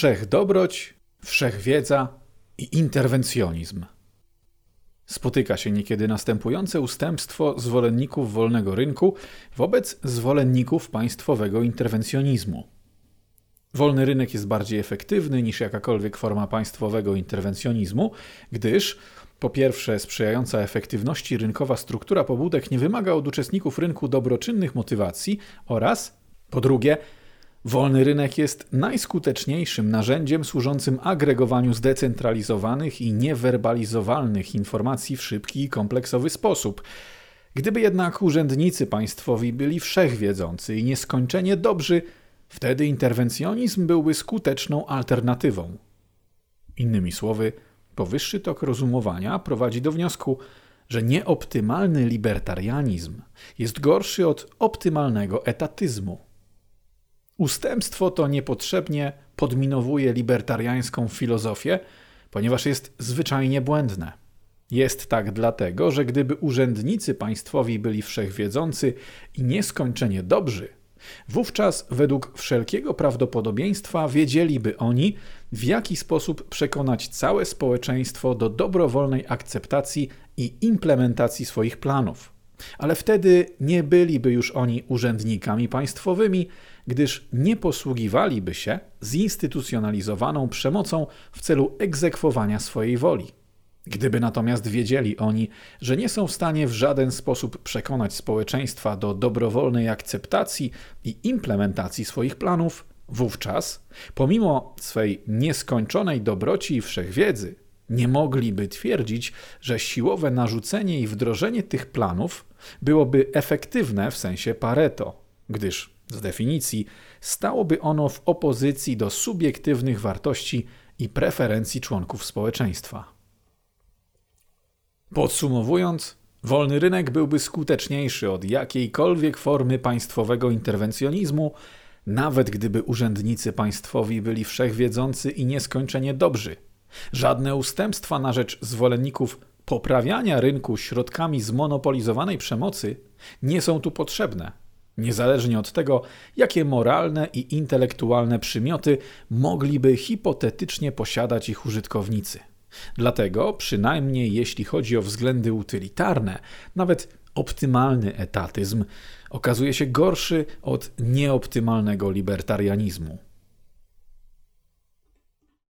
wszechdobroć, wszechwiedza i interwencjonizm. Spotyka się niekiedy następujące ustępstwo zwolenników wolnego rynku wobec zwolenników państwowego interwencjonizmu. Wolny rynek jest bardziej efektywny niż jakakolwiek forma państwowego interwencjonizmu, gdyż po pierwsze, sprzyjająca efektywności rynkowa struktura pobudek nie wymaga od uczestników rynku dobroczynnych motywacji oraz po drugie, Wolny rynek jest najskuteczniejszym narzędziem służącym agregowaniu zdecentralizowanych i niewerbalizowalnych informacji w szybki i kompleksowy sposób. Gdyby jednak urzędnicy państwowi byli wszechwiedzący i nieskończenie dobrzy, wtedy interwencjonizm byłby skuteczną alternatywą. Innymi słowy, powyższy tok rozumowania prowadzi do wniosku, że nieoptymalny libertarianizm jest gorszy od optymalnego etatyzmu. Ustępstwo to niepotrzebnie podminowuje libertariańską filozofię, ponieważ jest zwyczajnie błędne. Jest tak dlatego, że gdyby urzędnicy państwowi byli wszechwiedzący i nieskończenie dobrzy, wówczas według wszelkiego prawdopodobieństwa wiedzieliby oni, w jaki sposób przekonać całe społeczeństwo do dobrowolnej akceptacji i implementacji swoich planów. Ale wtedy nie byliby już oni urzędnikami państwowymi, gdyż nie posługiwaliby się zinstytucjonalizowaną przemocą w celu egzekwowania swojej woli. Gdyby natomiast wiedzieli oni, że nie są w stanie w żaden sposób przekonać społeczeństwa do dobrowolnej akceptacji i implementacji swoich planów, wówczas, pomimo swej nieskończonej dobroci i wszechwiedzy, nie mogliby twierdzić, że siłowe narzucenie i wdrożenie tych planów byłoby efektywne w sensie Pareto, gdyż z definicji stałoby ono w opozycji do subiektywnych wartości i preferencji członków społeczeństwa. Podsumowując, wolny rynek byłby skuteczniejszy od jakiejkolwiek formy państwowego interwencjonizmu, nawet gdyby urzędnicy państwowi byli wszechwiedzący i nieskończenie dobrzy. Żadne ustępstwa na rzecz zwolenników poprawiania rynku środkami zmonopolizowanej przemocy nie są tu potrzebne niezależnie od tego, jakie moralne i intelektualne przymioty mogliby hipotetycznie posiadać ich użytkownicy. Dlatego, przynajmniej jeśli chodzi o względy utylitarne, nawet optymalny etatyzm okazuje się gorszy od nieoptymalnego libertarianizmu.